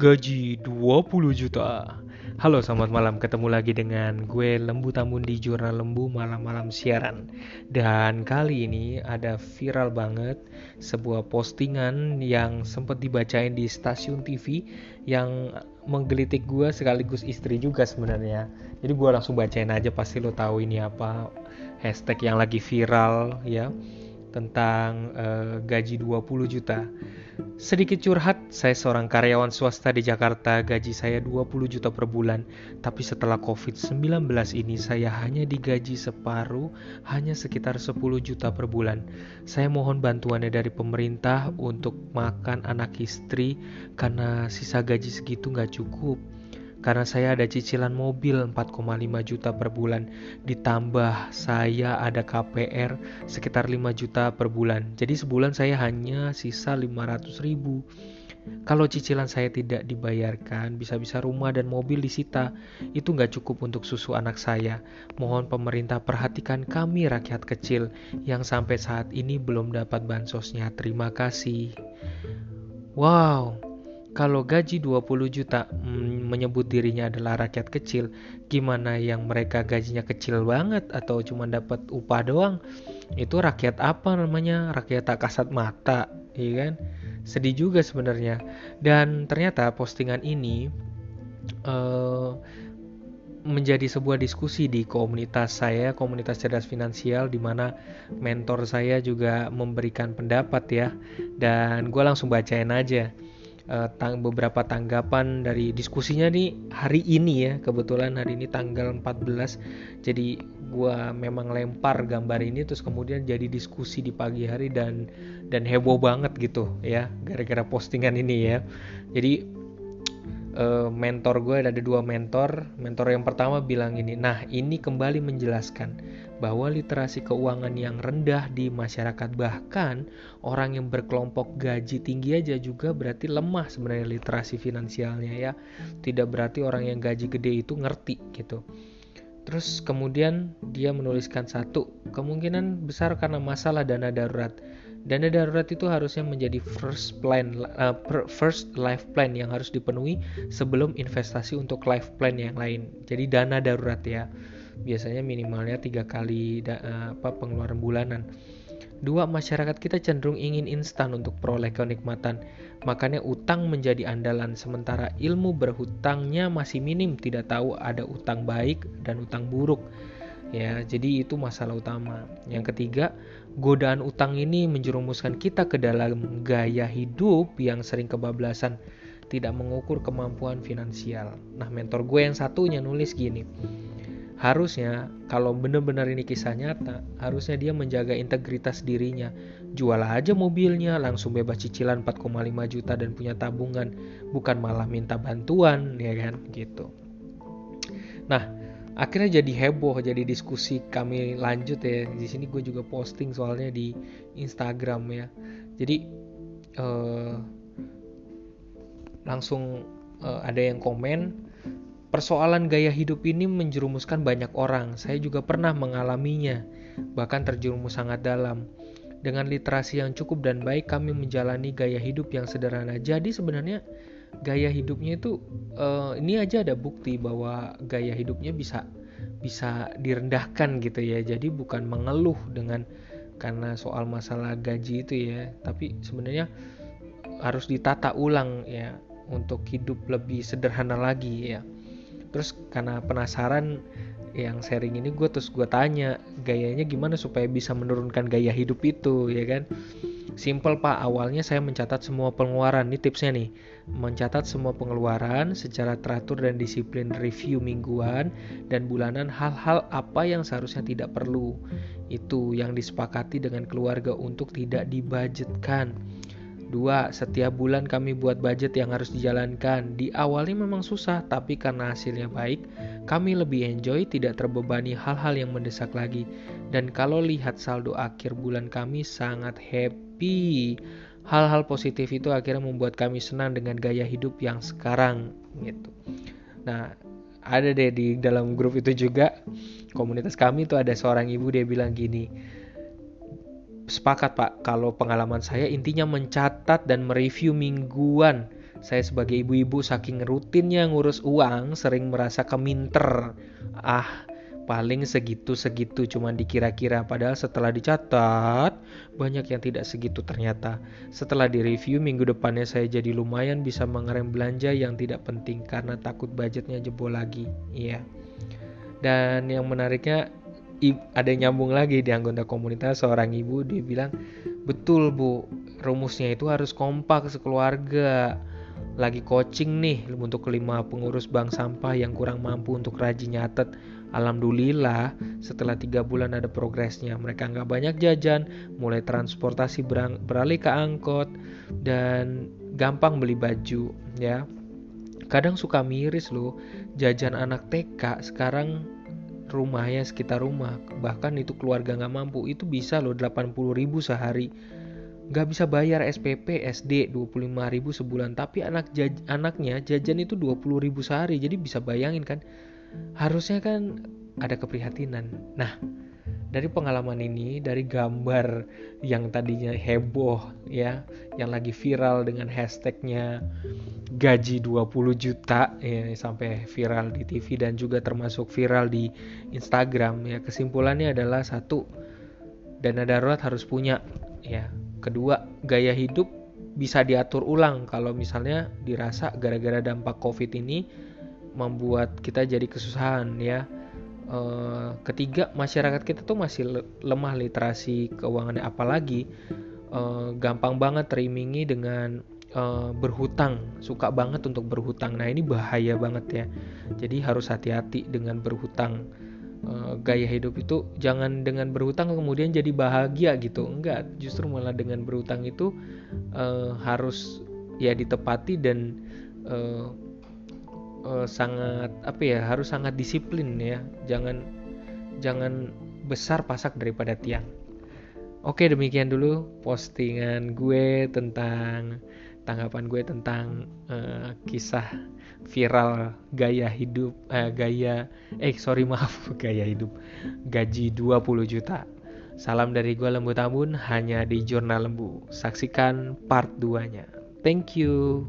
gaji 20 juta. Halo, selamat malam. Ketemu lagi dengan gue Lembu Tambun di Jurnal Lembu malam-malam siaran. Dan kali ini ada viral banget sebuah postingan yang sempat dibacain di stasiun TV yang menggelitik gue sekaligus istri juga sebenarnya. Jadi gue langsung bacain aja pasti lo tahu ini apa hashtag yang lagi viral ya tentang uh, gaji 20 juta. Sedikit curhat, saya seorang karyawan swasta di Jakarta, gaji saya 20 juta per bulan. Tapi setelah COVID-19 ini saya hanya digaji separuh, hanya sekitar 10 juta per bulan. Saya mohon bantuannya dari pemerintah untuk makan anak istri karena sisa gaji segitu nggak cukup karena saya ada cicilan mobil 4,5 juta per bulan ditambah saya ada KPR sekitar 5 juta per bulan jadi sebulan saya hanya sisa 500 ribu kalau cicilan saya tidak dibayarkan, bisa-bisa rumah dan mobil disita. Itu nggak cukup untuk susu anak saya. Mohon pemerintah perhatikan kami rakyat kecil yang sampai saat ini belum dapat bansosnya. Terima kasih. Wow, kalau gaji 20 juta mm, menyebut dirinya adalah rakyat kecil, gimana yang mereka gajinya kecil banget atau cuma dapat upah doang? Itu rakyat apa namanya? Rakyat tak kasat mata, iya kan? Sedih juga sebenarnya. Dan ternyata postingan ini uh, menjadi sebuah diskusi di komunitas saya, komunitas cerdas finansial, di mana mentor saya juga memberikan pendapat ya. Dan gue langsung bacain aja uh, tang beberapa tanggapan dari diskusinya nih hari ini ya. Kebetulan hari ini tanggal 14 jadi gua memang lempar gambar ini terus kemudian jadi diskusi di pagi hari dan dan heboh banget gitu ya gara-gara postingan ini ya. Jadi uh, mentor gue ada dua mentor. Mentor yang pertama bilang ini nah ini kembali menjelaskan bahwa literasi keuangan yang rendah di masyarakat bahkan orang yang berkelompok gaji tinggi aja juga berarti lemah sebenarnya literasi finansialnya ya. Tidak berarti orang yang gaji gede itu ngerti gitu. Terus kemudian dia menuliskan satu kemungkinan besar karena masalah dana darurat dana darurat itu harusnya menjadi first plan uh, first life plan yang harus dipenuhi sebelum investasi untuk life plan yang lain jadi dana darurat ya biasanya minimalnya tiga kali da, eh, apa pengeluaran bulanan. Dua, masyarakat kita cenderung ingin instan untuk peroleh kenikmatan. Makanya utang menjadi andalan sementara ilmu berhutangnya masih minim, tidak tahu ada utang baik dan utang buruk. Ya, jadi itu masalah utama. Yang ketiga, godaan utang ini menjerumuskan kita ke dalam gaya hidup yang sering kebablasan, tidak mengukur kemampuan finansial. Nah, mentor gue yang satunya nulis gini Harusnya kalau benar-benar ini kisah nyata, harusnya dia menjaga integritas dirinya. Jual aja mobilnya, langsung bebas cicilan 4,5 juta dan punya tabungan, bukan malah minta bantuan, ya kan? Gitu. Nah, akhirnya jadi heboh, jadi diskusi kami lanjut ya. Di sini gue juga posting soalnya di Instagram ya. Jadi eh, langsung eh, ada yang komen Persoalan gaya hidup ini menjerumuskan banyak orang. Saya juga pernah mengalaminya, bahkan terjerumus sangat dalam. Dengan literasi yang cukup dan baik, kami menjalani gaya hidup yang sederhana. Jadi sebenarnya gaya hidupnya itu uh, ini aja ada bukti bahwa gaya hidupnya bisa bisa direndahkan gitu ya. Jadi bukan mengeluh dengan karena soal masalah gaji itu ya, tapi sebenarnya harus ditata ulang ya untuk hidup lebih sederhana lagi ya. Terus karena penasaran yang sharing ini gue terus gue tanya gayanya gimana supaya bisa menurunkan gaya hidup itu ya kan simple pak. Awalnya saya mencatat semua pengeluaran. Ini tipsnya nih. Mencatat semua pengeluaran secara teratur dan disiplin review mingguan dan bulanan hal-hal apa yang seharusnya tidak perlu. Itu yang disepakati dengan keluarga untuk tidak dibudgetkan. Dua, setiap bulan kami buat budget yang harus dijalankan. Di awalnya memang susah, tapi karena hasilnya baik, kami lebih enjoy, tidak terbebani hal-hal yang mendesak lagi. Dan kalau lihat saldo akhir bulan kami sangat happy. Hal-hal positif itu akhirnya membuat kami senang dengan gaya hidup yang sekarang gitu. Nah, ada deh di dalam grup itu juga komunitas kami tuh ada seorang ibu dia bilang gini, sepakat Pak, kalau pengalaman saya intinya mencatat dan mereview mingguan Saya sebagai ibu-ibu saking rutinnya ngurus uang sering merasa keminter. Ah, paling segitu-segitu cuman dikira-kira padahal setelah dicatat banyak yang tidak segitu ternyata. Setelah direview minggu depannya saya jadi lumayan bisa mengerem belanja yang tidak penting karena takut budgetnya jebol lagi. Iya. Dan yang menariknya ada yang nyambung lagi di anggota komunitas seorang ibu dia bilang betul bu rumusnya itu harus kompak sekeluarga lagi coaching nih untuk kelima pengurus bank sampah yang kurang mampu untuk rajin nyatet. Alhamdulillah setelah tiga bulan ada progresnya. Mereka nggak banyak jajan mulai transportasi beralih ke angkot dan gampang beli baju ya. Kadang suka miris loh jajan anak TK sekarang rumahnya sekitar rumah. Bahkan itu keluarga nggak mampu. Itu bisa loh 80 ribu sehari nggak bisa bayar SPP SD 25 ribu sebulan. Tapi anak jaj anaknya jajan itu 20 ribu sehari. Jadi bisa bayangin kan? Harusnya kan ada keprihatinan. Nah dari pengalaman ini dari gambar yang tadinya heboh ya yang lagi viral dengan hashtagnya gaji 20 juta ya sampai viral di TV dan juga termasuk viral di Instagram ya kesimpulannya adalah satu dana darurat harus punya ya Kedua, gaya hidup bisa diatur ulang kalau misalnya dirasa gara-gara dampak COVID ini membuat kita jadi kesusahan ya. E, ketiga, masyarakat kita tuh masih lemah literasi keuangan apalagi e, gampang banget terimingi dengan e, berhutang, suka banget untuk berhutang. Nah, ini bahaya banget ya. Jadi harus hati-hati dengan berhutang gaya hidup itu jangan dengan berhutang kemudian jadi bahagia gitu. Enggak justru malah dengan berhutang itu uh, harus ya ditepati dan uh, uh, sangat apa ya harus sangat disiplin ya. Jangan jangan besar pasak daripada tiang. Oke demikian dulu postingan gue tentang tanggapan gue tentang uh, kisah viral gaya hidup eh, gaya eh sorry maaf gaya hidup gaji 20 juta. Salam dari gue lembu tambun hanya di jurnal lembu. Saksikan part 2 nya thank you